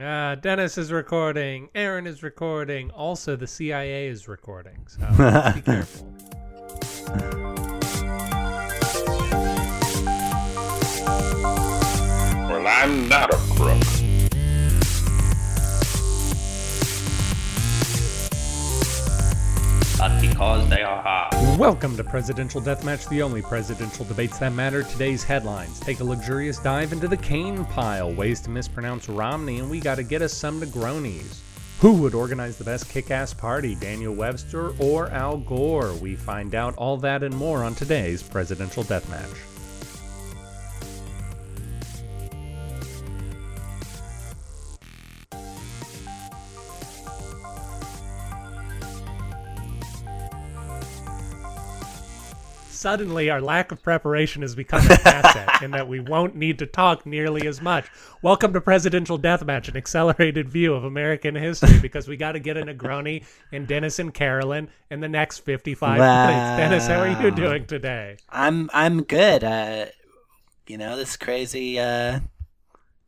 Uh, Dennis is recording. Aaron is recording. Also, the CIA is recording. So be careful. Well, I'm not a crook. Because they are hard. Welcome to Presidential Deathmatch, the only presidential debates that matter. Today's headlines take a luxurious dive into the cane pile, ways to mispronounce Romney, and we got to get us some Negronis. Who would organize the best kick ass party, Daniel Webster or Al Gore? We find out all that and more on today's Presidential Deathmatch. Suddenly, our lack of preparation has become an asset in that we won't need to talk nearly as much. Welcome to Presidential Deathmatch, an accelerated view of American history, because we got to get a Negroni and Dennis and Carolyn in the next 55 Wow. minutes. Dennis, how are you doing today? I'm I'm good. Uh, you know this crazy uh,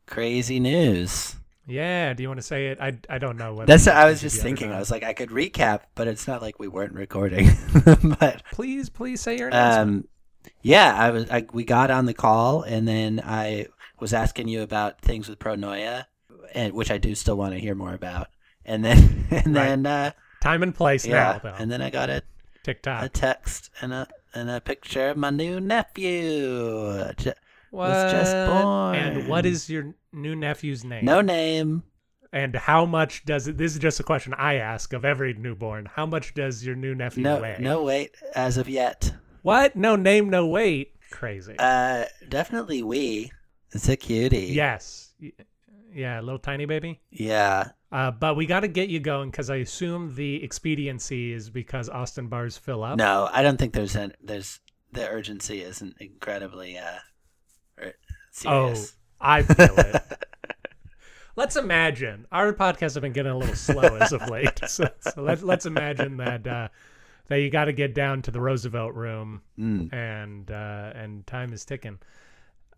crazy news. Yeah, do you want to say it? I, I don't know. Whether That's what I was just thinking. I was like, I could recap, but it's not like we weren't recording. but Please, please say your announcement. um, yeah, I was. I, we got on the call, and then I was asking you about things with Pronoia, and which I do still want to hear more about. And then and Right. then uh, Time and place yeah, now, though. and then I got a, TikTok, a text and a and a picture of my new nephew. What? was just born. And what is your new nephew's name? No name. And how much does it? This is just a question I ask of every newborn. How much does your new nephew No, weigh? no weight as of yet. What? No name, no weight. Crazy. Uh, definitely we. It's a cutie. yes. Yeah, little tiny baby. Yeah. Uh, but we got to get you going because I assume the expediency is because Austin bars fill up. No, I don't think there's an there's the urgency isn't incredibly uh ur- Oh, serious. I feel it. let's imagine our podcasts have been getting a little slow as of late. So, so let's let's imagine that uh, that you got to get down to the Roosevelt room Mm. and uh, and time is ticking.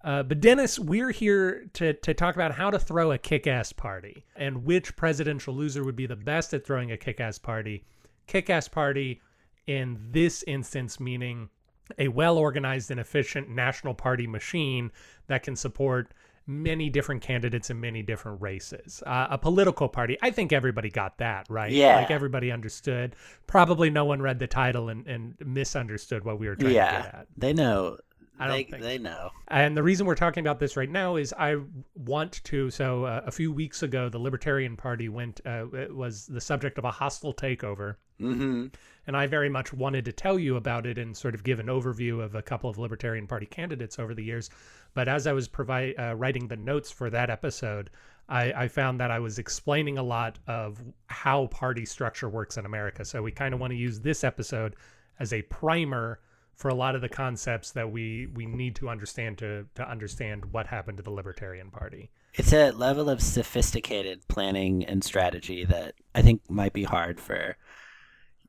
Uh, but Dennis, we're here to to talk about how to throw a kick-ass party and which presidential loser would be the best at throwing a kick-ass party. Kick-ass party in this instance meaning a well-organized and efficient national party machine that can support many different candidates in many different races. Uh, a political party, I think everybody got that, right? Yeah. Like everybody understood. Probably no one read the title and, and misunderstood what we were trying to get Yeah. at. They know. I don't they, think they know. And the reason we're talking about this right now is I want to. So uh, a few weeks ago, the Libertarian Party went uh, it was the subject of a hostile takeover, Mm-hmm. and I very much wanted to tell you about it and sort of give an overview of a couple of Libertarian Party candidates over the years. But as I was provide uh, writing the notes for that episode, I, I found that I was explaining a lot of how party structure works in America. So we kind of want to use this episode as a primer for a lot of the concepts that we we need to understand to to understand what happened to the Libertarian Party. It's a level of sophisticated planning and strategy that I think might be hard for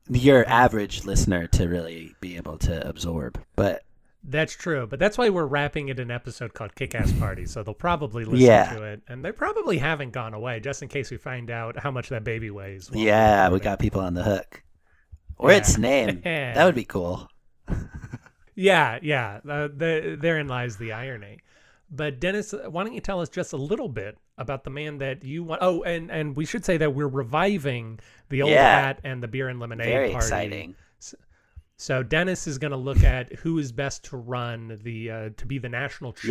your average listener to really be able to absorb. But That's true, but that's why we're wrapping it in an episode called Kick Ass Party. So they'll probably listen Yeah. to it, and they probably haven't gone away, just in case we find out how much that baby weighs. yeah, we got people on the hook. Or Yeah. its name. that would be cool. Yeah, yeah. Uh, the, therein lies the irony. But Dennis, why don't you tell us just a little bit about the man that you want? Oh, and and we should say that we're reviving the old Yeah. hat and the beer and lemonade Very party. exciting. So Dennis is going to look at who is best to run the uh, to be the national chair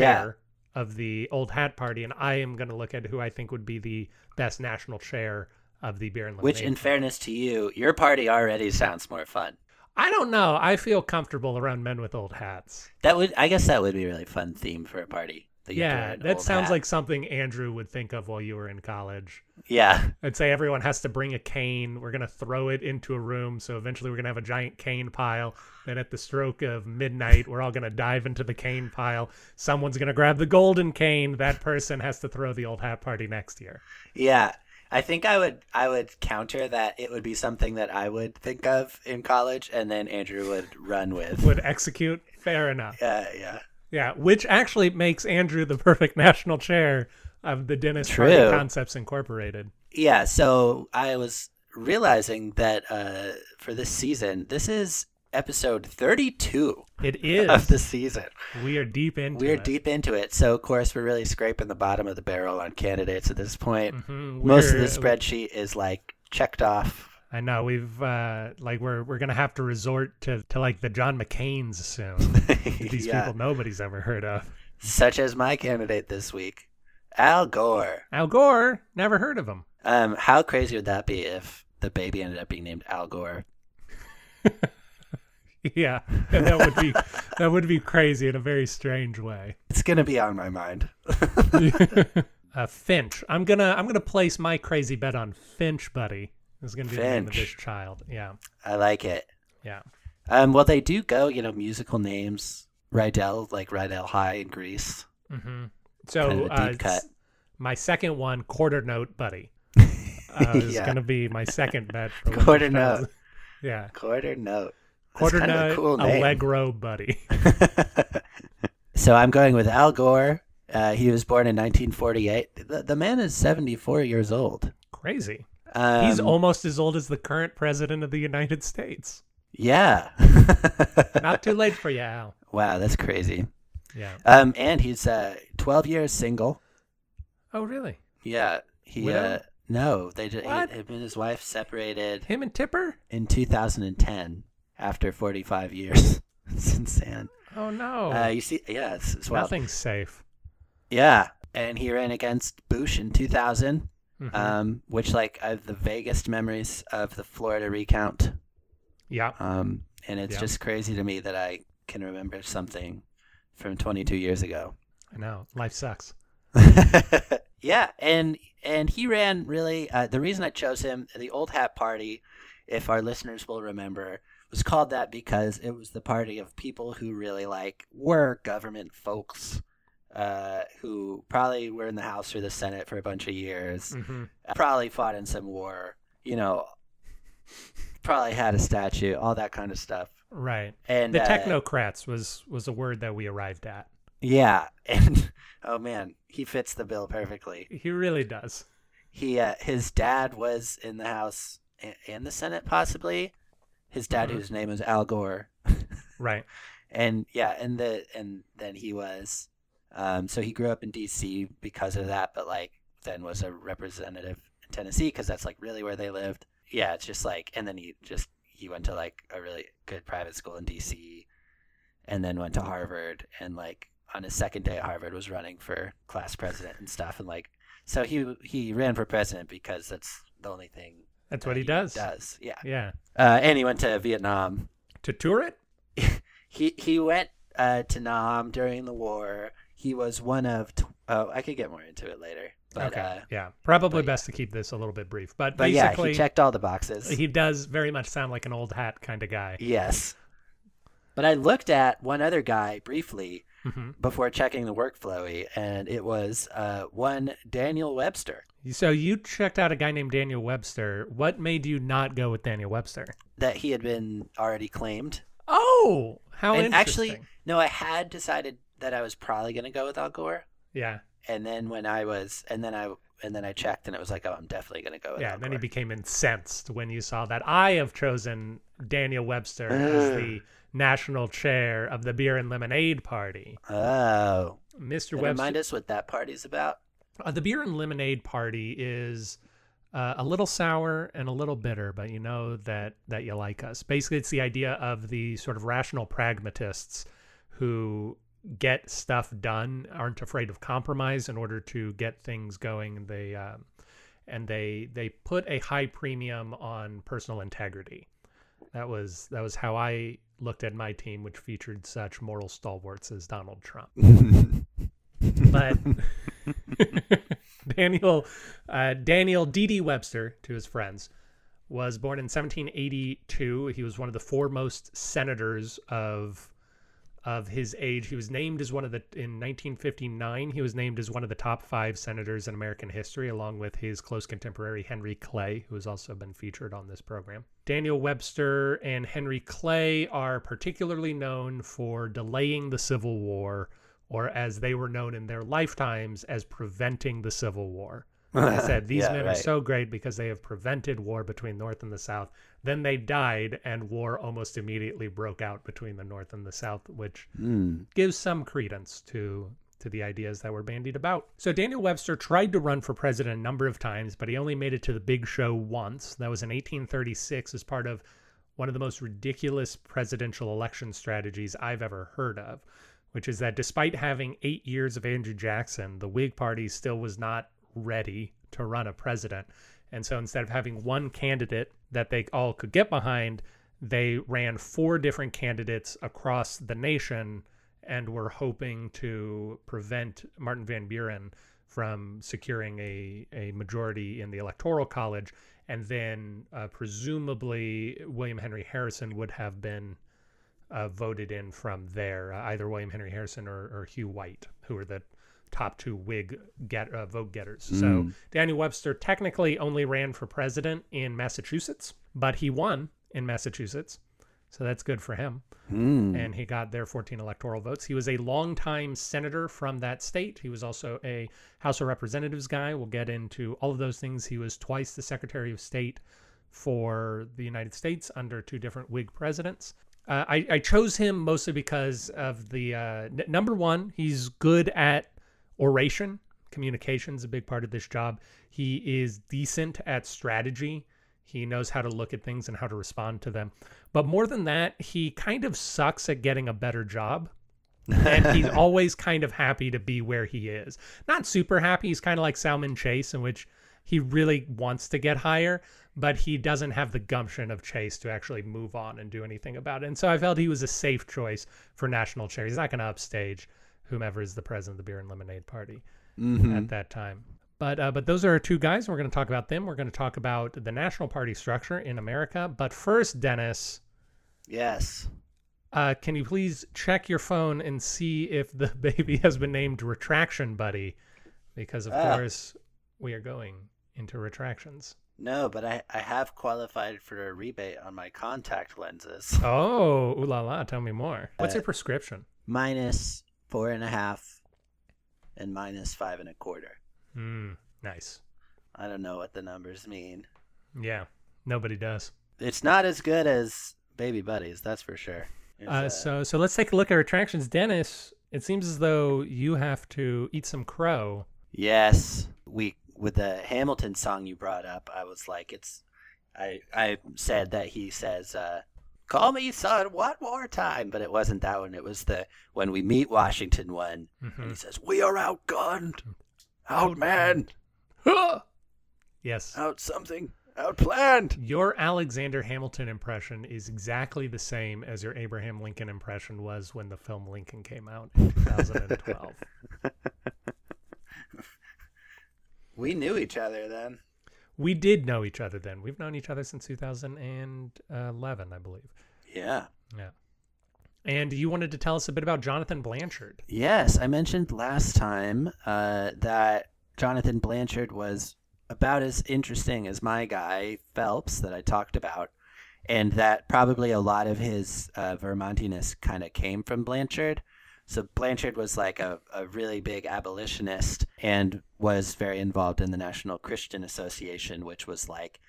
Yeah. of the old hat party, and I am going to look at who I think would be the best national chair of the beer and lemonade. Which, in fairness to you, your party already sounds more fun. I don't know. I feel comfortable around men with old hats. That would, I guess, that would be a really fun theme for a party. that you have to Yeah, that sounds hat. like something Andrew would think of while you were in college. Yeah, I'd say everyone has to bring a cane. We're going to throw it into a room. So eventually we're going to have a giant cane pile. Then at the stroke of midnight, we're all going to dive into the cane pile. Someone's going to grab the golden cane. That person has to throw the old hat party next year. yeah. I think I would, I would counter that. It would be something that I would think of in college, and then Andrew would run with. Would execute? Fair enough. Yeah, yeah. Yeah, which actually makes Andrew the perfect national chair of the Dennis True. Concepts Incorporated. Yeah, so I was realizing that uh, for this season, this is episode 32 It is. of the season. we are deep into We're it. deep into it. So, of course, we're really scraping the bottom of the barrel on candidates at this point. Mhm, Most of the spreadsheet is like checked off. I know we've uh like we're we're gonna have to resort to to like the John McCain's soon. These Yeah. people nobody's ever heard of. Such as my candidate this week, Al Gore. Al Gore, never heard of him. Um, how crazy would that be if the baby ended up being named Al Gore? Yeah, that would be that would be crazy in a very strange way. It's gonna be on my mind. uh, Finch. I'm gonna I'm gonna place my crazy bet on Finch, buddy. Is gonna be the name of this Finch. child. Yeah, I like it. yeah. Um, well, they do go, you know, musical names. Rydell, like Rydell High in Grease. hmm So Kind of uh, cut. my second one, quarter note, buddy, uh, is Yeah. gonna be my second bet. For Quarter note. Yeah, Quarter note. That's quarter kind of a cool name. Allegro, buddy. so I'm going with Al Gore. Uh, he was born in 1948. The, the man is 74 years old. Crazy. Um, He's almost as old as the current president of the United States. yeah. Not too late for you, Al. wow, that's crazy. Yeah. Um, and he's uh, 12 years single. Oh, really? Yeah, he. Widow? Uh, no, they just, What? him and his wife separated Him and Tipper? in 2010 after 45 years. it's insane. Oh no. Uh, you see, yeah, it's, it's wild. Nothing's safe. Yeah, and he ran against Bush in 2000, Mhm. um, which like I have the vaguest memories of the Florida recount, yeah. um, and it's Yeah. just crazy to me that I can remember something from 22 years ago. I know. Life sucks. yeah, and and he ran really. Uh, the reason I chose him, the Old Hat Party, if our listeners will remember, was called that because it was the party of people who really like were government folks, uh, who probably were in the House or the Senate for a bunch of years, hmm probably fought in some war, you know, probably had a statue, all that kind of stuff. Right. And The uh, technocrats was was a word that we arrived at. yeah, and oh man, he fits the bill perfectly. He really does. he uh, his dad was in the house and the senate possibly his dad Mhm. whose name was al gore Right. and yeah and the and then he was um so he grew up in dc because of that but like then was a representative in tennessee because that's like really where they lived yeah it's just like and then he just he went to like a really good private school in dc and then went to harvard and like on his second day at harvard was running for class president and stuff and like so he he ran for president because that's the only thing That's what he does. does yeah Yeah. uh, and he went to vietnam To tour it? he he went uh, to Nam during the war. He was one of. Tw- oh, I could get more into it later. But, okay. Uh, yeah. Probably best to keep this a little bit brief. But, but yeah, he checked all the boxes. he does very much sound like an old hat kind of guy. yes. But I looked at one other guy briefly hmm before checking the workflowy, and it was uh, one Daniel Webster. So you checked out a guy named Daniel Webster. What made you not go with Daniel Webster? That he had been already claimed. Oh, how and interesting. actually, no, I had decided that I was probably going to go with Al Gore. yeah, And then when I was, and then I, and then I checked, and it was like, oh, I'm definitely going to go with yeah. and Then he became incensed when you saw that I have chosen Daniel Webster as the national chair of the Beer and Lemonade Party. oh, Mr. And Webster. remind us what that party's about. Uh, the beer and lemonade party is uh, a little sour and a little bitter, but you know that that you like us. Basically, it's the idea of the sort of rational pragmatists who get stuff done, aren't afraid of compromise in order to get things going. They um, and they they put a high premium on personal integrity. That was that was how I looked at my team, which featured such moral stalwarts as Donald Trump but Daniel uh, Daniel D.D. Webster, to his friends, was born in 1782. He was one of the foremost senators of of his age. He was named as one of the in 1959. He was named as one of the top five senators in American history, along with his close contemporary Henry Clay, who has also been featured on this program. Daniel Webster and Henry Clay are particularly known for delaying the Civil War or as they were known in their lifetimes as preventing the Civil War. They said these Yeah, men are so great because they have prevented war between North and the South. Then they died, and war almost immediately broke out between the North and the South, which Mm. gives some credence to to the ideas that were bandied about. So Daniel Webster tried to run for president a number of times, but he only made it to the big show once. That was in 1836 as part of one of the most ridiculous presidential election strategies I've ever heard of, which is that despite having 8 years of Andrew Jackson, the Whig party still was not ready to run a president. And so instead of having one candidate that they all could get behind, they ran four different candidates across the nation and were hoping to prevent Martin Van Buren from securing a, a majority in the Electoral College. And then uh, presumably William Henry Harrison would have been uh, voted in from there, uh, either William Henry Harrison or, or Hugh White, who were the top two Whig get, uh, vote getters. So Mm. Daniel Webster technically only ran for president in Massachusetts, but he won in Massachusetts. So that's good for him. Mm. And he got their 14 electoral votes. He was a longtime senator from that state. He was also a House of Representatives guy. We'll get into all of those things. He was twice the Secretary of State for the United States under two different Whig presidents. Uh, I, I chose him mostly because of the uh, number one, he's good at oration. communication is a big part of this job. He is decent at strategy. He knows how to look at things and how to respond to them. But more than that, he kind of sucks at getting a better job. and he's always kind of happy to be where he is. Not super happy. He's kind of like Salmon Chase, in which he really wants to get higher, but he doesn't have the gumption of Chase to actually move on and do anything about it. And so I felt he was a safe choice for national chair. He's not going to upstage whomever is the president of the Beer and Lemonade Party Mhm. at that time. But uh, but those are our two guys. We're going to talk about them. We're going to talk about the national party structure in America. But first, Dennis, Yes. uh, can you please check your phone and see if the baby has been named Retraction Buddy? Because of Ah. course we are going into retractions. No, but I, I have qualified for a rebate on my contact lenses. Oh, ooh la la! Tell me more. What's Uh, your prescription? Minus four and a half and minus five and a quarter. Mm, nice. I don't know what the numbers mean. Yeah, nobody does. It's not as good as Baby Buddies, that's for sure. It's, Uh, so so let's take a look at our attractions. Dennis. It seems as though you have to eat some crow. Yes, we with the Hamilton song you brought up, I was like, it's. I I said that he says, uh, "Call me son, one more time," but it wasn't that one. It was the when we meet Washington one, and Mhm. he says, "We are outgunned, outmanned, Yes. out something, outplanned." Your Alexander Hamilton impression is exactly the same as your Abraham Lincoln impression was when the film Lincoln came out in 2012. We knew each other then. We did know each other then. We've known each other since 2011, I believe. Yeah. Yeah. And you wanted to tell us a bit about Jonathan Blanchard. Yes, I mentioned last time uh, that Jonathan Blanchard was about as interesting as my guy Phelps that I talked about, and that probably a lot of his uh, Vermontiness kind of came from Blanchard. So Blanchard was like a, a really big abolitionist and was very involved in the National Christian Association, which was like,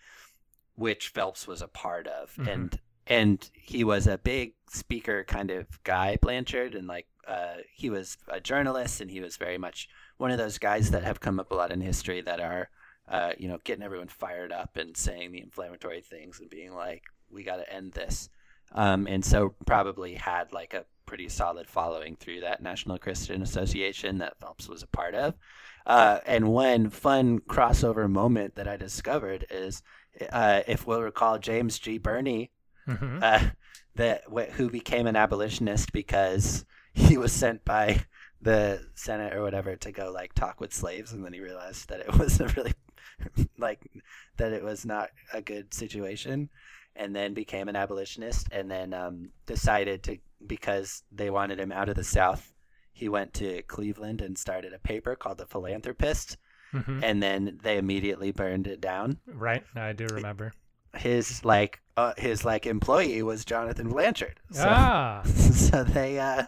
which Phelps was a part of, Mhm. and and he was a big speaker kind of guy, Blanchard, and like uh, he was a journalist, and he was very much one of those guys that have come up a lot in history that are, uh, you know, getting everyone fired up and saying the inflammatory things and being like, we got to end this, um, and so probably had like a pretty solid following through that National Christian Association that Phelps was a part of. Uh, and one fun crossover moment that I discovered is, uh, if we'll recall, James G. Birney Mhm. uh, that wh- who became an abolitionist because he was sent by the Senate or whatever to go like talk with slaves, and then he realized that it was a really like that it was not a good situation, and then became an abolitionist, and then um, decided to because they wanted him out of the South. He went to Cleveland and started a paper called The Philanthropist, Mhm. and then they immediately burned it down Right. I do remember. his like uh, his like employee was Jonathan Blanchard. So, Ah. so they uh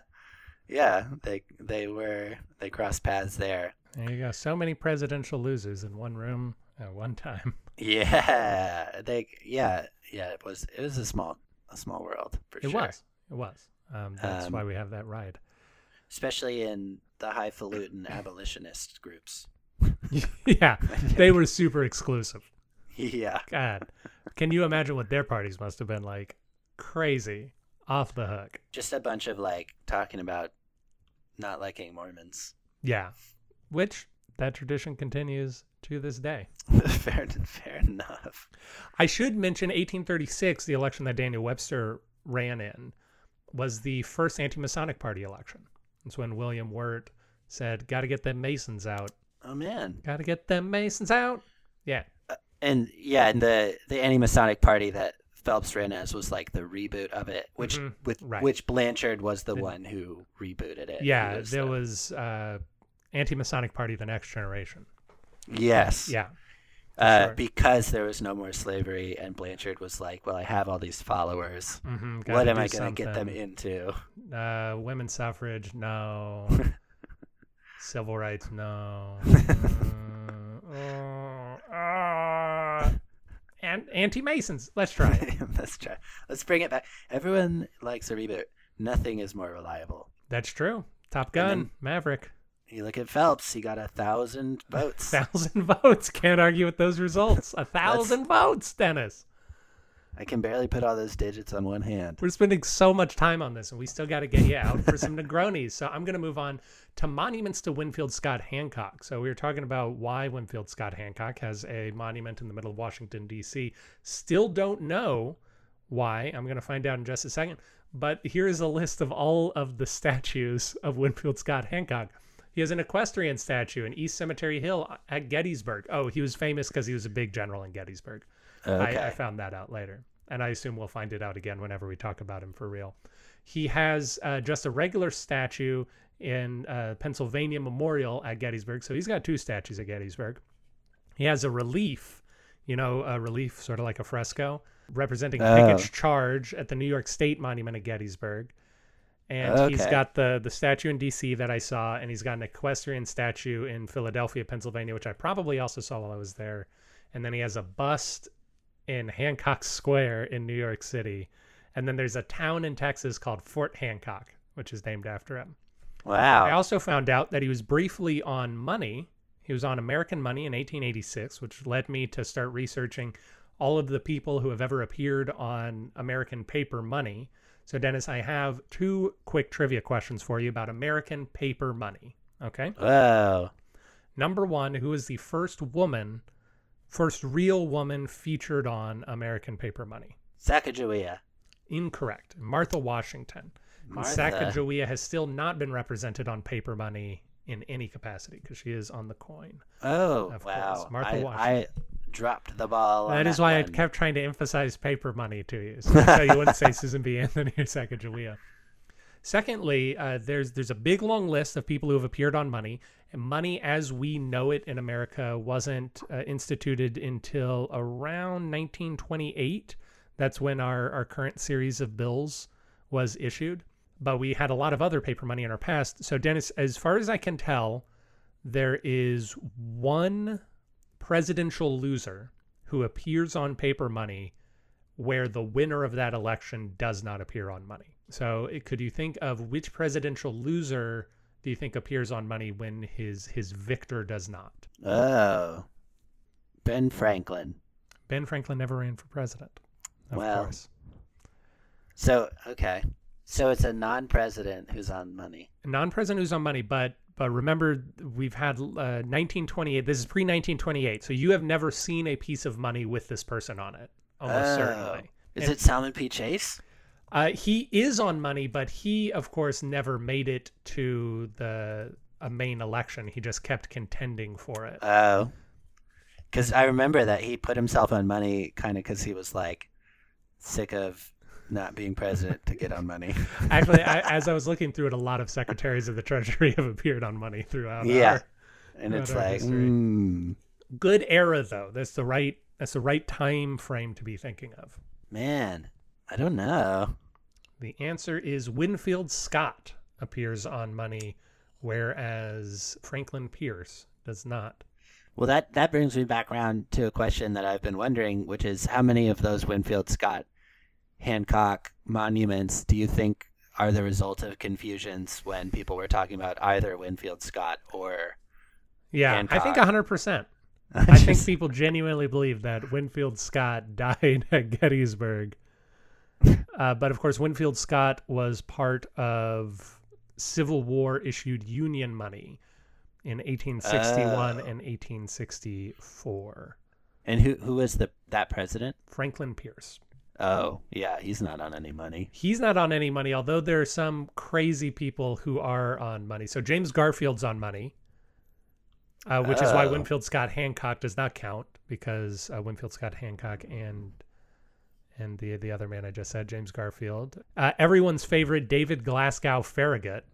Yeah, they they were they crossed paths there. There you go. So many presidential losers in one room at one time. Yeah, they yeah yeah it was it was a small a small world for sure. It sure. was. It was. Um, that's Um, why we have that ride. especially in the highfalutin abolitionist groups. yeah, they were super exclusive. Yeah, God, can you imagine what their parties must have been like? Crazy, off the hook. just a bunch of like talking about not liking Mormons. Yeah, which that tradition continues to this day. fair, fair enough. I should mention 1836, the election that Daniel Webster ran in, was the first anti-Masonic Party election. It's when William Wirt said, "Got to get them Masons out. Oh man, Got to get them Masons out." Yeah, and yeah, and the the anti-Masonic party that Phelps ran as was like the reboot of it, which Mhm, with right. which Blanchard was the The- one who rebooted it. Yeah. was there the- was uh, anti-Masonic Party, the Next Generation. yes, Yeah, uh, sure. because there was no more slavery, and Blanchard was like, "Well, I have all these followers. hmm what am I going to get them into?" Uh, women's suffrage, no. Civil rights, no. Uh, uh, uh, and anti-Masons. Let's try it. Let's try. Let's bring it back. Everyone likes a reboot. Nothing is more reliable. That's true. Top Gun, then- Maverick, You look at Phelps; he got a thousand votes. A thousand votes. Can't argue with those results. A thousand votes, Dennis. I can barely put all those digits on one hand. We're spending so much time on this, and we still got to get you out for some Negronis. So I'm going to move on to monuments to Winfield Scott Hancock. So we were talking about why Winfield Scott Hancock has a monument in the middle of Washington D.C. Still don't know why. I'm going to find out in just a second. But here is a list of all of the statues of Winfield Scott Hancock. He has an equestrian statue in East Cemetery Hill at Gettysburg. Oh, he was famous because he was a big general in Gettysburg. Okay. I, I found that out later. And I assume we'll find it out again whenever we talk about him for real. He has uh, just a regular statue in uh, Pennsylvania Memorial at Gettysburg. So he's got two statues at Gettysburg. He has a relief, you know, a relief sort of like a fresco representing Oh. Pickett's charge at the New York State Monument at Gettysburg. And he's got the the statue in D.C. that I saw, and he's got an equestrian statue in Philadelphia, Pennsylvania, which I probably also saw while I was there. And then he has a bust in Hancock Square in New York City. And then there's a town in Texas called Fort Hancock, which is named after him. Wow! I also found out that he was briefly on money. He was on American Money in 1886, which led me to start researching all of the people who have ever appeared on American paper money. So, Dennis, I have two quick trivia questions for you about American paper money. Okay. Whoa. Number one, who is the first woman, first real woman featured on American paper money? Sacagawea. Incorrect. Martha Washington. Martha. Sacagawea has still not been represented on paper money in any capacity because she is on the coin. Oh, Of wow. course. Martha I, I Washington. Dropped the ball. that is why I kept trying to emphasize paper money to you, so, so you wouldn't say Susan B. Anthony or Sacagawea. Secondly, uh, there's there's a big long list of people who have appeared on money, and money as we know it in America wasn't uh, instituted until around 1928. That's when our our current series of bills was issued. But we had a lot of other paper money in our past. So Dennis, as far as I can tell, there is one presidential loser who appears on paper money where the winner of that election does not appear on money. So it, could you think of which presidential loser do you think appears on money when his his victor does not? Oh. Ben Franklin. Ben Franklin never ran for president. Of Well, course. So, okay. So it's a non president who's on money. A non-president who's on money, but but remember we've had uh, 1928. This is pre 1928, so you have never seen a piece of money with this person on it. Almost Oh. certainly. Is And- it Salmon P. Chase? Uh, he is on money, but he, of course, never made it to the a main election. He just kept contending for it. Oh. Because I remember that he put himself on money kind of because he was like sick of not being president to get on money. Actually, I, as I was looking through it, a lot of secretaries of the Treasury have appeared on money throughout. Yeah. our- And it's like, mm, good era though. That's the right. That's the right time frame to be thinking of. man, I don't know. The answer is Winfield Scott appears on money, whereas Franklin Pierce does not. Well, that that brings me back around to a question that I've been wondering, which is how many of those Winfield Scott Hancock monuments do you think are the result of confusions when people were talking about either Winfield Scott or Yeah, I Hancock. think 100%. I think people genuinely believe that Winfield Scott died at Gettysburg. Uh, but of course, Winfield Scott was part of Civil War issued Union money in 1861 Oh. and 1864. and who who was the that president? Franklin Pierce. Oh, yeah, he's not on any money. He's not on any money, although there are some crazy people who are on money. So James Garfield's on money, uh, which is why Oh. Winfield Scott Hancock does not count because uh, Winfield Scott Hancock and and the the other man I just said, James Garfield. Uh, everyone's favorite David Glasgow Farragut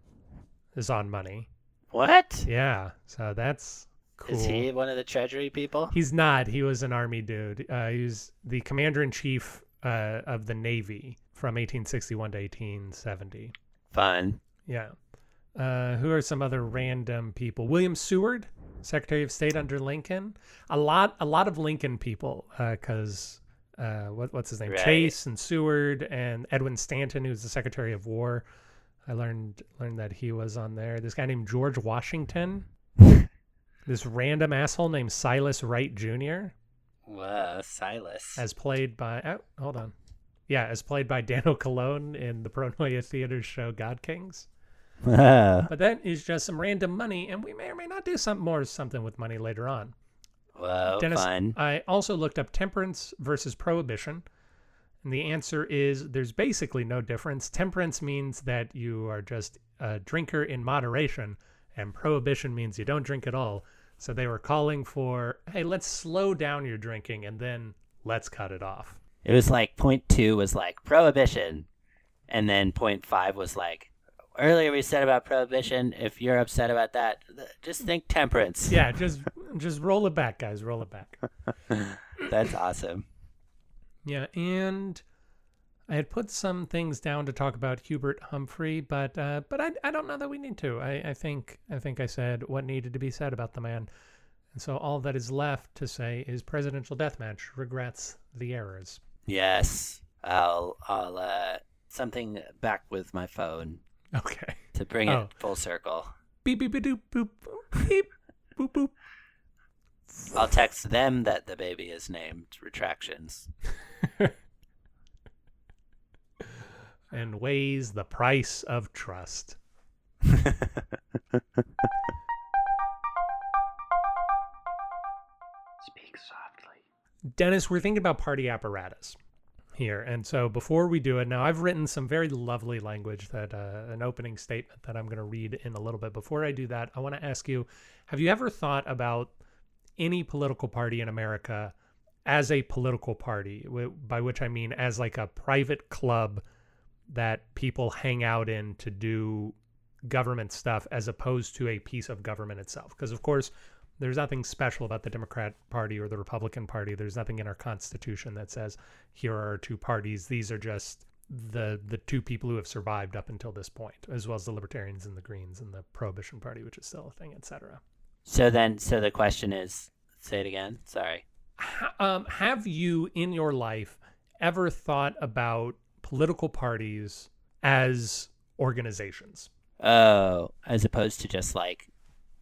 is on money. What? Yeah, so that's cool. Is he one of the treasury people? He's not. He was an army dude. Uh, he was the commander in chief uh, of the Navy from 1861 to 1870. Fun. Yeah. Uh, who are some other random people? William Seward, Secretary of State under Lincoln. A lot, a lot of Lincoln people, because uh, what, what's his name? Right. Chase and Seward and Edwin Stanton, who's the Secretary of War. I learned learned that he was on there. This guy named George Washington. this random asshole named Silas Wright Jr. Whoa, Silas. as played by oh, hold on. Yeah as played by daniel cologne in the pronoia theater show god kings. But that is just some random money and we may or may not do some more something with money later on. Whoa, dennis fun. i also looked up temperance versus prohibition and the answer is there's basically no difference. Temperance means that you are just a drinker in moderation and prohibition means you don't drink at all so they were calling for hey let's slow down your drinking and then let's cut it off It was like point two was like prohibition, and then point five was like earlier we said about prohibition. If you're upset about that, just think temperance. yeah just just roll it back guys roll it back That's awesome. yeah and i had put some things down to talk about hubert humphrey but uh but i, I don't know that we need to I, I think i think i said what needed to be said about the man and so all that is left to say is presidential deathmatch regrets the errors Yes, I'll I'll uh something back with my phone okay to bring Oh. it full circle. beep beep beep doop boop beep boop boop I'll text them that the baby is named Retractions. and weighs the price of trust Speak softly. Dennis, we're thinking about party apparatus here. And so before we do it, now I've written some very lovely language that uh, an opening statement that I'm going to read in a little bit. Before I do that, I want to ask you have you ever thought about any political party in America as a political party, by which I mean as like a private club that people hang out in to do government stuff as opposed to a piece of government itself? Because, of course, there's nothing special about the Democrat Party or the Republican Party. There's nothing in our Constitution that says here are two parties. These are just the the two people who have survived up until this point, as well as the Libertarians and the Greens and the Prohibition Party, which is still a thing, etc. So then, so the question is, say it again. Sorry. Um, have you in your life ever thought about political parties as organizations? Oh, as opposed to just like,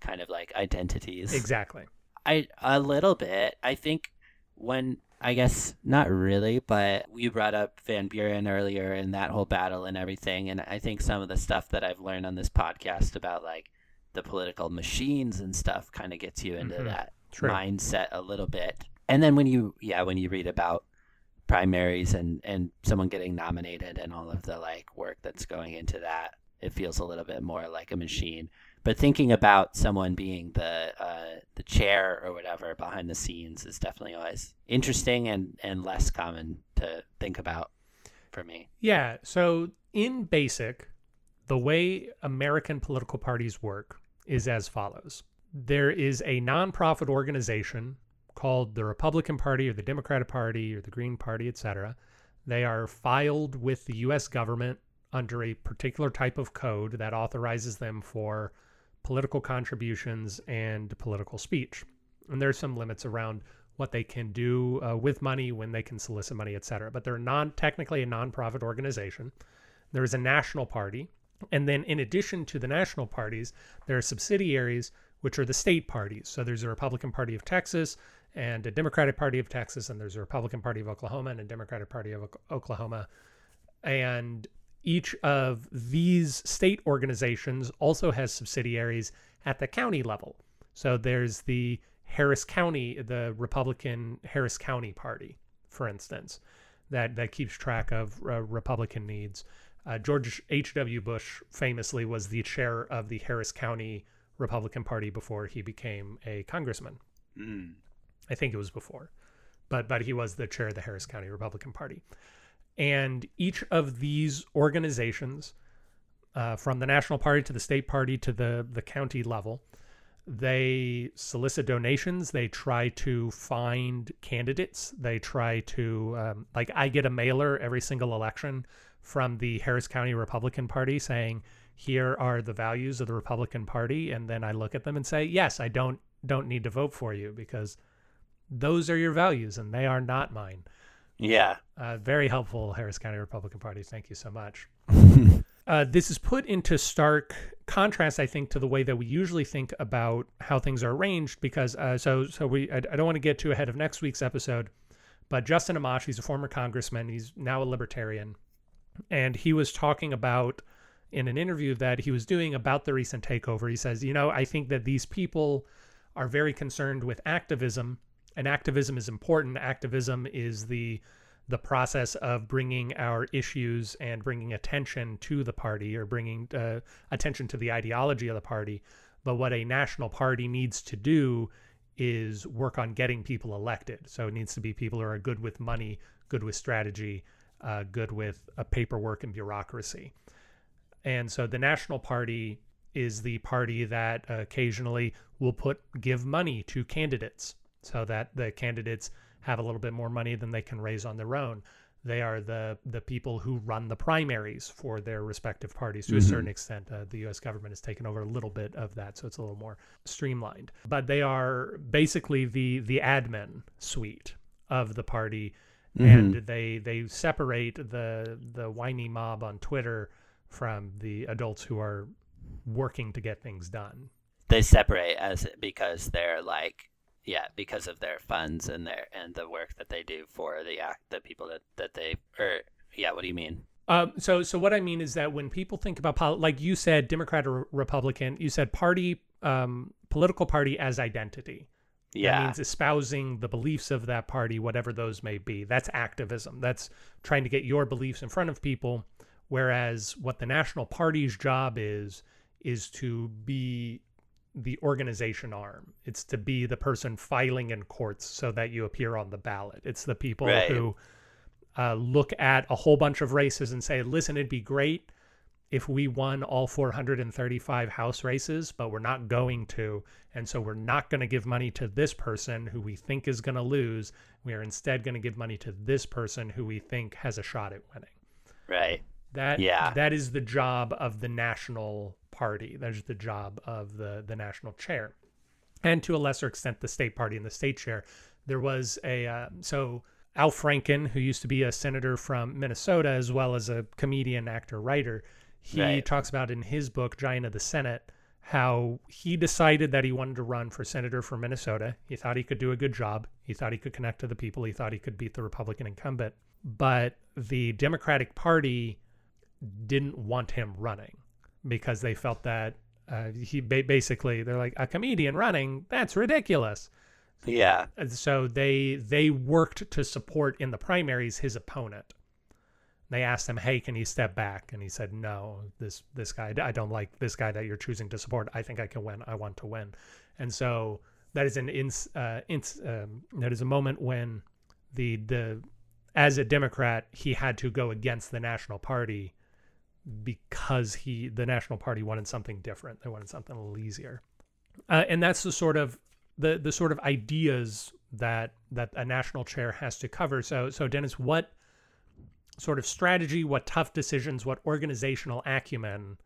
kind of like identities. Exactly. I a little bit. I think when I guess not really, but you brought up Van Buren earlier and that whole battle and everything, and I think some of the stuff that I've learned on this podcast about like the political machines and stuff kind of gets you into Mhm. that True. mindset a little bit. And then when you yeah, when you read about primaries and and someone getting nominated and all of the like work that's going into that, it feels a little bit more like a machine but thinking about someone being the uh, the chair or whatever behind the scenes is definitely always interesting and and less common to think about for me. Yeah. So, in basic, the way American political parties work is as follows there is a nonprofit organization called the Republican Party or the Democratic Party or the Green Party, etc. They are filed with the U.S. government under a particular type of code that authorizes them for political contributions and political speech. And there's some limits around what they can do uh, with money, when they can solicit money, et cetera. But they're non technically a nonprofit organization. There is a national party. And then in addition to the national parties, there are subsidiaries, which are the state parties. So there's a Republican Party of Texas and a Democratic Party of Texas, and there's a Republican Party of Oklahoma and a Democratic Party of Oklahoma. And each of these state organizations also has subsidiaries at the county level. So there's the Harris County, the Republican Harris County Party, for instance, that that keeps track of uh, Republican needs. Uh, George H.W. Bush famously was the chair of the Harris County Republican Party before he became a congressman. Mm. I think it was before, but but he was the chair of the Harris County Republican Party. And each of these organizations, uh, from the national party to the state party to the the county level, they solicit donations they try to find candidates they try to um, like i get a mailer every single election from the harris county republican party saying here are the values of the republican party and then i look at them and say yes i don't don't need to vote for you because those are your values and they are not mine yeah uh, very helpful harris county republican party thank you so much uh, this is put into stark contrast, I think, to the way that we usually think about how things are arranged. Because uh, so so we I, I don't want to get too ahead of next week's episode, but Justin Amash, he's a former congressman. He's now a libertarian, and he was talking about in an interview that he was doing about the recent takeover. He says, you know, I think that these people are very concerned with activism, and activism is important. Activism is the the process of bringing our issues and bringing attention to the party or bringing uh, attention to the ideology of the party. But what a national party needs to do is work on getting people elected. So it needs to be people who are good with money, good with strategy, uh, good with uh, paperwork and bureaucracy. And so the national party is the party that occasionally will put give money to candidates so that the candidates have a little bit more money than they can raise on their own. They are the the people who run the primaries for their respective parties to mm -hmm. a mm-hmm. certain extent. Uh, the U.S. government has taken over a little bit of that, so it's a little more streamlined. But they are basically the the admin suite of the party, mm -hmm. and they they separate the the whiny mob on Twitter from the adults who are working to get things done. They separate as because they're like yeah, because of their funds and their and the work that they do for the act the people that that they or yeah, what do you mean? Um, so so what I mean is that when people think about like you said, Democrat or Republican, you said party, um, political party as identity. Yeah, that means espousing the beliefs of that party, whatever those may be. That's activism. That's trying to get your beliefs in front of people. Whereas what the national party's job is is to be the organization arm. It's to be the person filing in courts so that you appear on the ballot. It's the people right. who uh, look at a whole bunch of races and say, listen, it'd be great if we won all 435 House races, but we're not going to. And so we're not going to give money to this person who we think is going to lose. We are instead going to give money to this person who we think has a shot at winning. Right. That yeah. that is the job of the national party. That's the job of the the national chair, and to a lesser extent, the state party and the state chair. There was a uh, so Al Franken, who used to be a senator from Minnesota, as well as a comedian, actor, writer. He right. talks about in his book Giant of the Senate how he decided that he wanted to run for senator for Minnesota. He thought he could do a good job. He thought he could connect to the people. He thought he could beat the Republican incumbent. But the Democratic Party didn't want him running because they felt that uh, he ba basically they're like a comedian running? That's ridiculous. Yeah. And so they they worked to support in the primaries his opponent. They asked him hey can you step back? And he said no this this guy i don't like this guy that you're choosing to support. I think i can win. I want to win. And so that is an ins, uh, ins um, that is a moment when the the as a democrat he had to go against the national party because he the national party wanted something different they wanted something a little easier uh, and that's the sort of the the sort of ideas that that a national chair has to cover so so dennis what sort of strategy, what tough decisions, what organizational acumen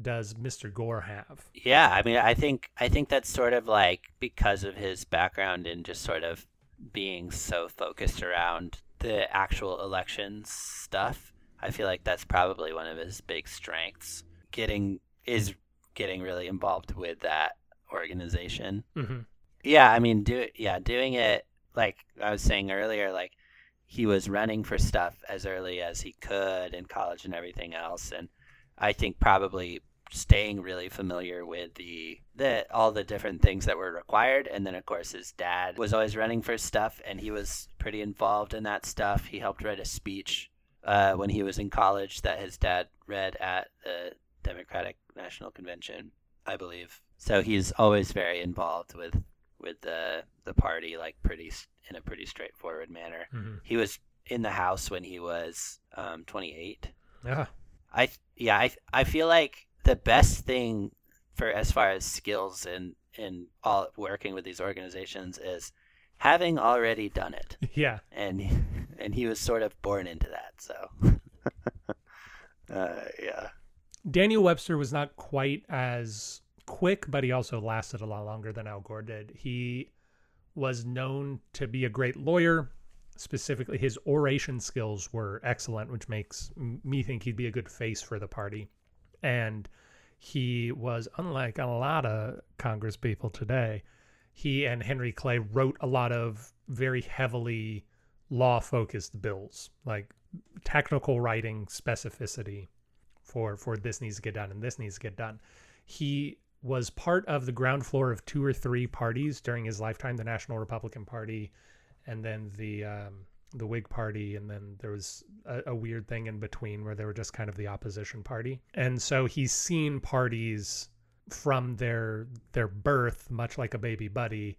does Mr. Gore have? Yeah, I mean, I think I think that's sort of like because of his background in just sort of being so focused around the actual election stuff. I feel like that's probably one of his big strengths. Getting is getting really involved with that organization. hmm Yeah, I mean, do yeah, doing it like I was saying earlier, like he was running for stuff as early as he could in college and everything else, and I think probably staying really familiar with the the all the different things that were required, and then of course his dad was always running for stuff, and he was pretty involved in that stuff. He helped write a speech uh, when he was in college that his dad read at the Democratic National Convention, I believe. So he's always very involved with with the the party, like pretty in a pretty straightforward manner. hmm He was in the House when he was um, 28. Yeah. I yeah, I I feel like the best thing for as far as skills in in all working with these organizations is having already done it, Yeah. and and he was sort of born into that. So, uh, yeah. Daniel Webster was not quite as quick, but he also lasted a lot longer than Al Gore did. He was known to be a great lawyer. Specifically, his oration skills were excellent, which makes m- me think he'd be a good face for the party. And he was, unlike a lot of Congress people today, he and Henry Clay wrote a lot of very heavily law focused bills, like technical writing specificity for for this needs to get done and this needs to get done. He was part of the ground floor of two or three parties during his lifetime: the National Republican Party, and then the um, the Whig Party, and then there was a, a weird thing in between where they were just kind of the opposition party. And so he's seen parties from their their birth, much like a baby buddy,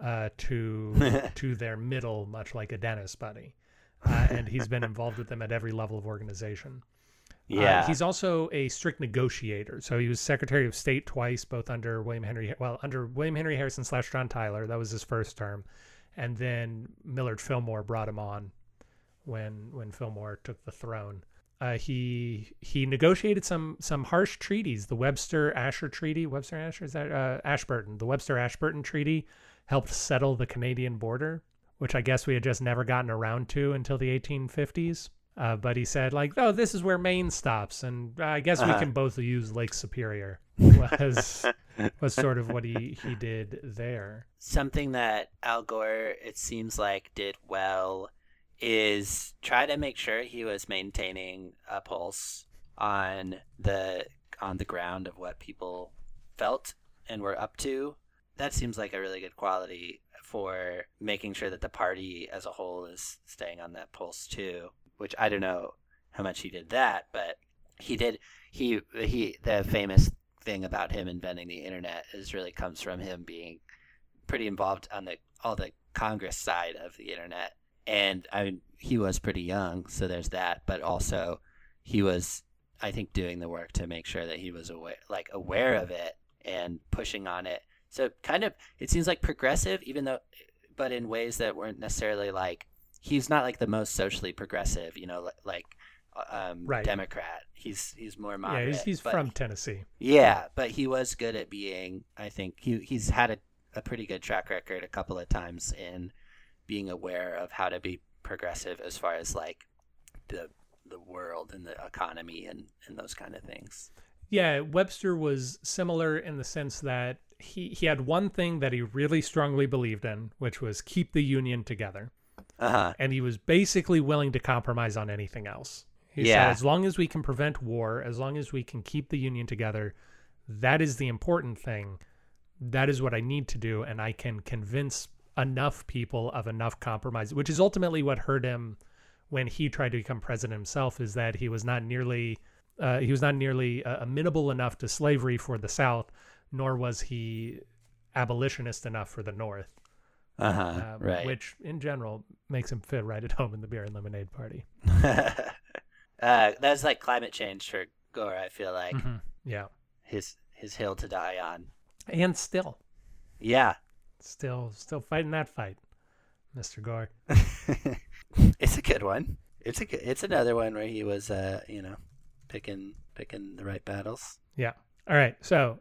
uh, to to their middle, much like a dentist buddy. Uh, and he's been involved with them at every level of organization. Uh, Yeah. he's also a strict negotiator. So he was Secretary of State twice, both under William Henry, well, under William Henry Harrison slash John Tyler. That was his first term, and then Millard Fillmore brought him on when when Fillmore took the throne. Uh, he he negotiated some some harsh treaties. The Webster Asher Treaty, Webster Asher is that uh, Ashburton? The Webster Ashburton Treaty helped settle the Canadian border, which I guess we had just never gotten around to until the 1850s. Uh, but he said like, oh, this is where Maine stops, and I guess we Uh-huh. can both use Lake Superior. Was was sort of what he he did there. something that Al Gore, it seems like, did well is try to make sure he was maintaining a pulse on the on the ground of what people felt and were up to. That seems like a really good quality for making sure that the party as a whole is staying on that pulse too. Which I don't know how much he did that, but he did. He he. The famous thing about him inventing the internet is really comes from him being pretty involved on the all the Congress side of the internet. And I he was pretty young, so there's that. But also, he was, I think, doing the work to make sure that he was aware, like aware of it and pushing on it. So kind of, it seems like progressive, even though, but in ways that weren't necessarily like he's not like the most socially progressive, you know, li- like um, Right. Democrat. He's he's more yeah, moderate. he's, he's but- from Tennessee. yeah, but he was good at being. I think he he's had a, a pretty good track record a couple of times in being aware of how to be progressive as far as like the the world and the economy and and those kind of things. Yeah, Webster was similar in the sense that he he had one thing that he really strongly believed in, which was keep the union together, Uh huh. and he was basically willing to compromise on anything else. He Yeah. said, as long as we can prevent war, as long as we can keep the union together, that is the important thing. That is what I need to do, and I can convince enough people of enough compromise, which is ultimately what hurt him when he tried to become president himself. Is that he was not nearly uh, he was not nearly uh, amenable enough to slavery for the South, nor was he abolitionist enough for the North. Uh huh. uh, right. Which, in general, makes him fit right at home in the beer and lemonade party. uh, that's like climate change for Gore. I feel like Mhm. Yeah, his his hill to die on. and still, Yeah. Still, still fighting that fight, Mister Gore. it's a good one. It's a good- it's another one where he was uh you know picking picking the right battles. Yeah. All right. So,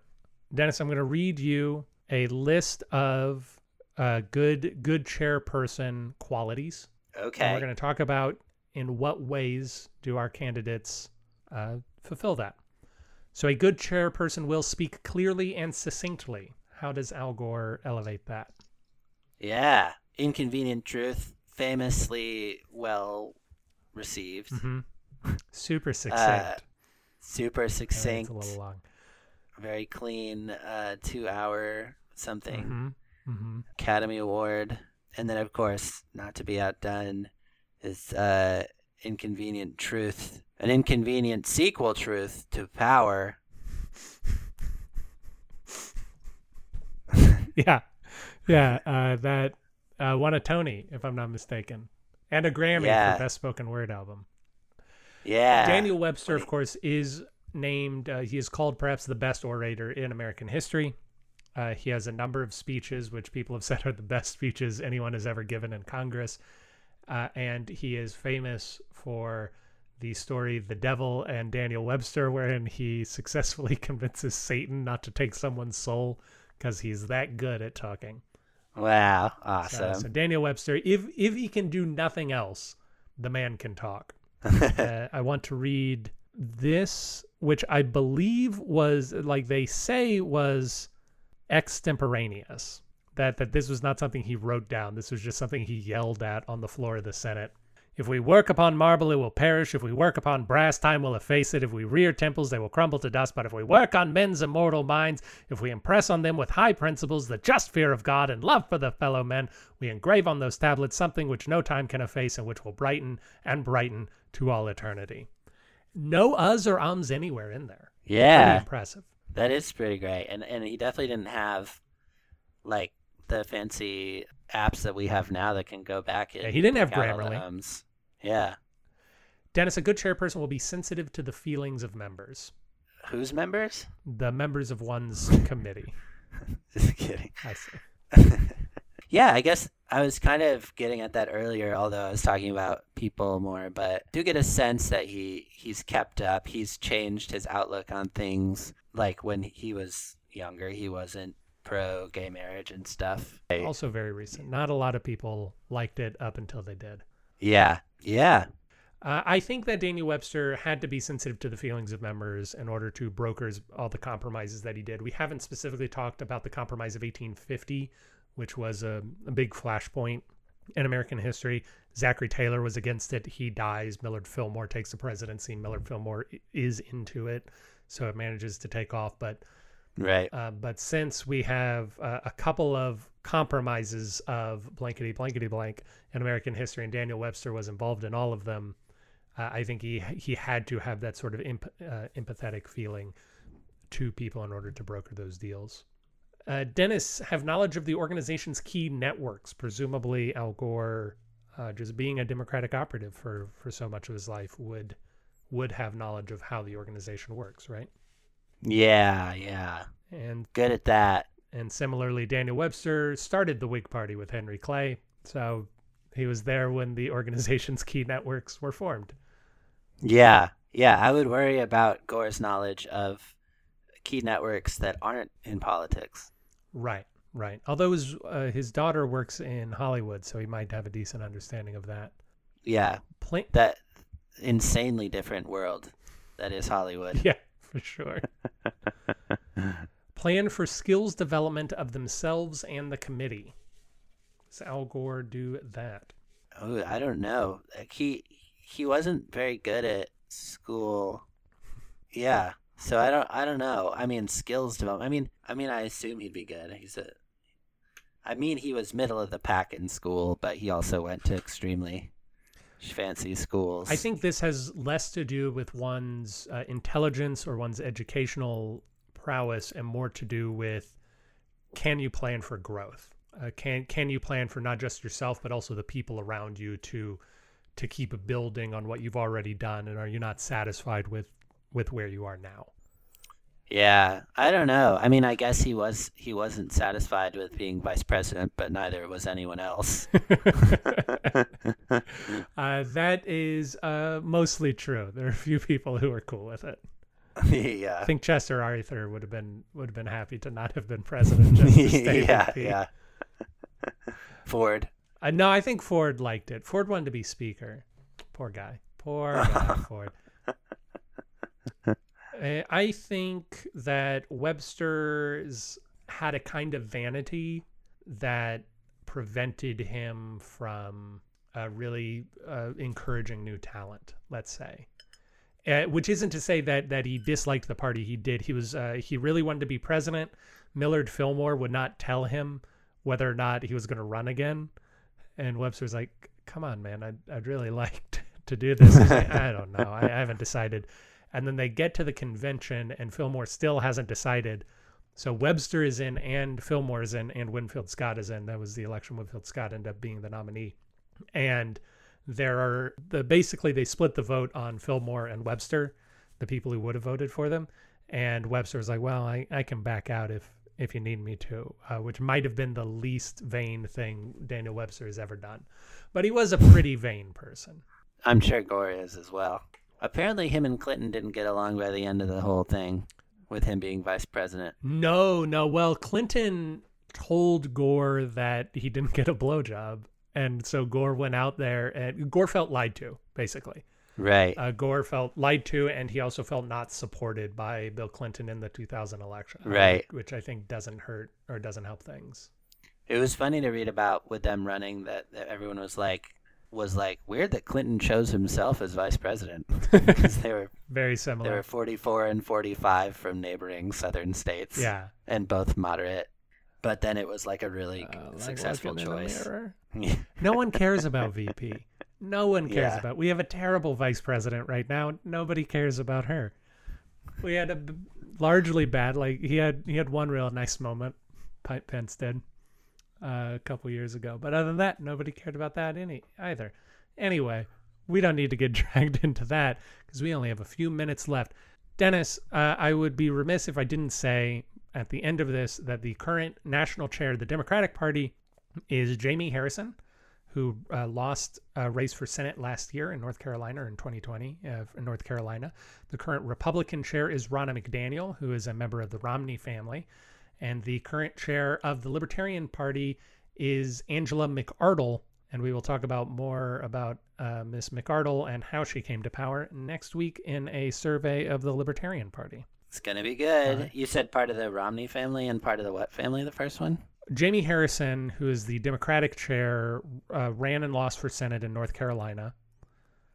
Dennis, I'm going to read you a list of uh, good good chairperson qualities. And Okay. we're going to talk about in what ways do our candidates uh, fulfill that. So, a good chairperson will speak clearly and succinctly. How does Al Gore elevate that? Yeah. Inconvenient truth, famously well received. hmm Super succinct. Super succinct. It's a little long. Very clean. Uh, two hour something. hmm hmm Academy Award, and then of course, not to be outdone, is uh, Inconvenient Truth, an inconvenient sequel truth to Power. Yeah, yeah. Uh, that uh, won a Tony, if I'm not mistaken, and a Grammy Yeah. for Best Spoken Word Album. Yeah, Daniel Webster, of course, is named. Uh, he is called perhaps the best orator in American history. Uh, he has a number of speeches, which people have said are the best speeches anyone has ever given in Congress. Uh, and he is famous for the story "The Devil and Daniel Webster," wherein he successfully convinces Satan not to take someone's soul because he's that good at talking. Wow, So, awesome. so Daniel Webster, if if he can do nothing else, the man can talk. uh, I want to read this, which I believe was like they say was extemporaneous. That that this was not something he wrote down. This was just something he yelled at on the floor of the Senate. If we work upon marble, it will perish. If we work upon brass, time will efface it. If we rear temples, they will crumble to dust. But if we work on men's immortal minds, if we impress on them with high principles, the just fear of God and love for the fellow men, we engrave on those tablets something which no time can efface and which will brighten and brighten to all eternity. No us or ums anywhere in there. Pretty yeah, impressive. that is pretty great. And and he definitely didn't have like the fancy apps that we have now that can go back and Yeah, he didn't have pick out all the Grammarly. Yeah, Dennis, a good chairperson will be sensitive to the feelings of members, whose members? the members of one's committee. Just kidding. I see. Yeah, I guess I was kind of getting at that earlier, although I was talking about people more, but do get a sense that he he's kept up. He's changed his outlook on things. Like when he was younger, he wasn't pro gay marriage and stuff. Also very recent. Not a lot of people liked it up until they did. Yeah, yeah, Uh, I think that Daniel Webster had to be sensitive to the feelings of members in order to brokers all the compromises that he did. We haven't specifically talked about the compromise of 1850, which was a, a big flashpoint in American history. Zachary Taylor was against it. He dies. Millard Fillmore takes the presidency. Millard Fillmore is into it, so it manages to take off. But right. uh, but since we have uh, a couple of compromises of blankety blankety blank in American history, and Daniel Webster was involved in all of them, uh, I think he he had to have that sort of imp uh, empathetic feeling to people in order to broker those deals. Uh, Dennis have knowledge of the organization's key networks. Presumably, Al Gore, uh, just being a Democratic operative for for so much of his life, would would have knowledge of how the organization works, right? Yeah, yeah. And Good at that. And similarly, Daniel Webster started the Whig Party with Henry Clay. So he was there when the organization's key networks were formed. Yeah, yeah. I would worry about Gore's knowledge of key networks that aren't in politics. Right, right. Although his, uh, his daughter works in Hollywood, so he might have a decent understanding of that. Yeah, Pla that insanely different world that is Hollywood. yeah, for sure. Plan for skills development of themselves and the committee. Does Al Gore do that? Oh, I don't know. Like he he wasn't very good at school. Yeah. So I don't I don't know. I mean skills development. I mean I mean I assume he'd be good. He's a I mean he was middle of the pack in school, but he also went to extremely fancy schools. I think this has less to do with one's uh, intelligence or one's educational prowess and more to do with can you plan for growth? Uh, can can you plan for not just yourself but also the people around you to to keep building on what you've already done and are you not satisfied with with where you are now? Yeah, I don't know. I mean, I guess he was he wasn't satisfied with being vice president, but neither was anyone else. uh, that is uh, mostly true. There are a few people who are cool with it. yeah. I think Chester Arthur would have been would have been happy to not have been president. Just to stay yeah, yeah. Ford. Uh, no, I think Ford liked it. Ford wanted to be speaker. Poor guy. Poor guy, Ford. Uh, I think that Webster's had a kind of vanity that prevented him from uh, really uh, encouraging new talent. Let's say, uh, which isn't to say that that he disliked the party. He did. He was uh, he really wanted to be president. Millard Fillmore would not tell him whether or not he was going to run again, and Webster's like, "Come on, man, I'd I'd really like to, do this." I don't know. I, I haven't decided. And then they get to the convention, and Fillmore still hasn't decided. So Webster is in, and Fillmore is in, and Winfield Scott is in. That was the election. Winfield Scott ended up being the nominee. And there are the basically they split the vote on Fillmore and Webster, the people who would have voted for them. And Webster was like, "Well, I, I can back out if if you need me to," uh, which might have been the least vain thing Daniel Webster has ever done. But he was a pretty vain person. I'm sure Gore is as well. Apparently, him and Clinton didn't get along by the end of the whole thing, with him being vice president. No, no. Well, Clinton told Gore that he didn't get a blowjob, and so Gore went out there and Gore felt lied to, basically. Right. Uh, Gore felt lied to, and he also felt not supported by Bill Clinton in the 2000 election. Right. Which I think doesn't hurt or doesn't help things. It was funny to read about with them running that, that everyone was like was like weird that Clinton chose himself as vice president because they were Very similar. they were 44 and 45 from neighboring southern states. Yeah. and both moderate. But then it was like a really Uh, successful looking in a choice. No one cares about VP. No one cares Yeah. about. We have a terrible vice president right now. Nobody cares about her. We had a b- largely bad. Like he had he had one real nice moment. Pence did a couple years ago, but other than that, nobody cared about that any either. Anyway, we don't need to get dragged into that because we only have a few minutes left. Dennis, uh, I would be remiss if I didn't say at the end of this that the current national chair of the Democratic Party is Jamie Harrison, who uh, lost a race for Senate last year in North Carolina in 2020 uh, in North Carolina. The current Republican chair is Ronna McDaniel, who is a member of the Romney family. And the current chair of the Libertarian Party is Angela McArdle. And we will talk about more about uh, Miss McArdle and how she came to power next week in a survey of the Libertarian Party. It's gonna be good. Alright. You said part of the Romney family and part of the what family? The first one. Jamie Harrison, who is the Democratic chair, uh, ran and lost for Senate in North Carolina.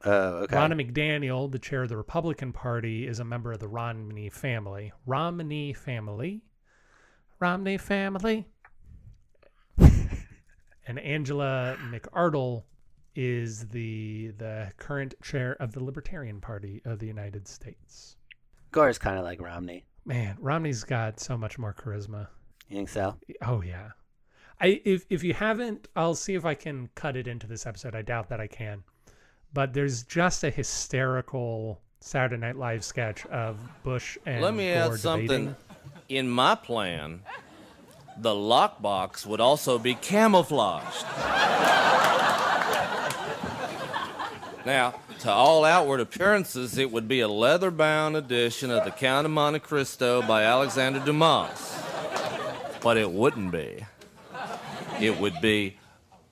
Oh, okay. Ronna McDaniel, the chair of the Republican Party, is a member of the Romney family. Romney family. Romney family. and Angela McArdle is the the current chair of the Libertarian Party of the United States. Gore is kind of like Romney. Man, Romney's got so much more charisma. You think so? Oh yeah. I if if you haven't, I'll see if I can cut it into this episode. I doubt that I can. But there's just a hysterical Saturday Night Live sketch of Bush and Let me Gore add something. debating. In my plan, the lockbox would also be camouflaged. now, to all outward appearances, it would be a leather bound edition of The Count of Monte Cristo by Alexander Dumas. But it wouldn't be. It would be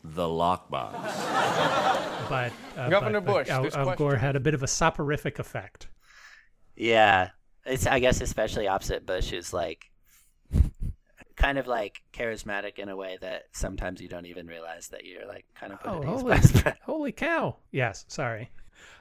the lockbox. But uh, Governor but, Bush, but Al, this Al. Gore had a bit of a soporific effect. Yeah. It's I guess especially opposite Bush is like kind of like charismatic in a way that sometimes you don't even realize that you're like kind of Oh, holy, holy cow! Yes, sorry.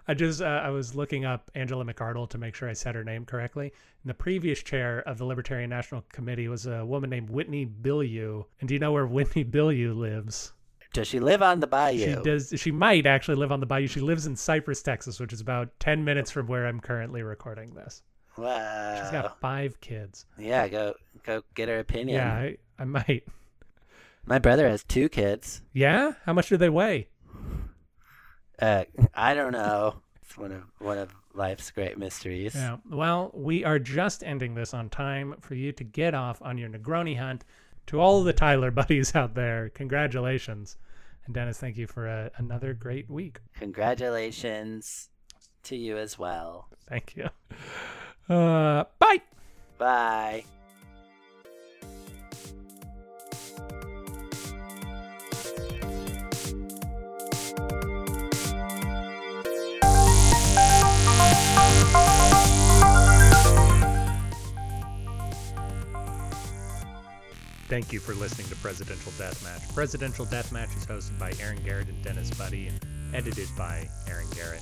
I just uh, I was looking up Angela McArdle to make sure I said her name correctly. And the previous chair of the Libertarian National Committee was a woman named Whitney Bilyeu. And do you know where Whitney Bilyeu lives? Does she live on the bayou? She does. She might actually live on the bayou. She lives in Cypress, Texas, which is about ten minutes from where I'm currently recording this. Wow. She's got five kids. Yeah, go go get her opinion. Yeah, I, I might. My brother has two kids. Yeah, how much do they weigh? Uh, I don't know. It's one of one of life's great mysteries. Yeah. Well, we are just ending this on time for you to get off on your Negroni hunt. To all of the Tyler buddies out there, congratulations. And Dennis, thank you for a, another great week. Congratulations to you as well. Thank you. Uh, bye. Bye. Thank you for listening to Presidential Deathmatch. Presidential Deathmatch is hosted by Aaron Garrett and Dennis Buddy and edited by Aaron Garrett.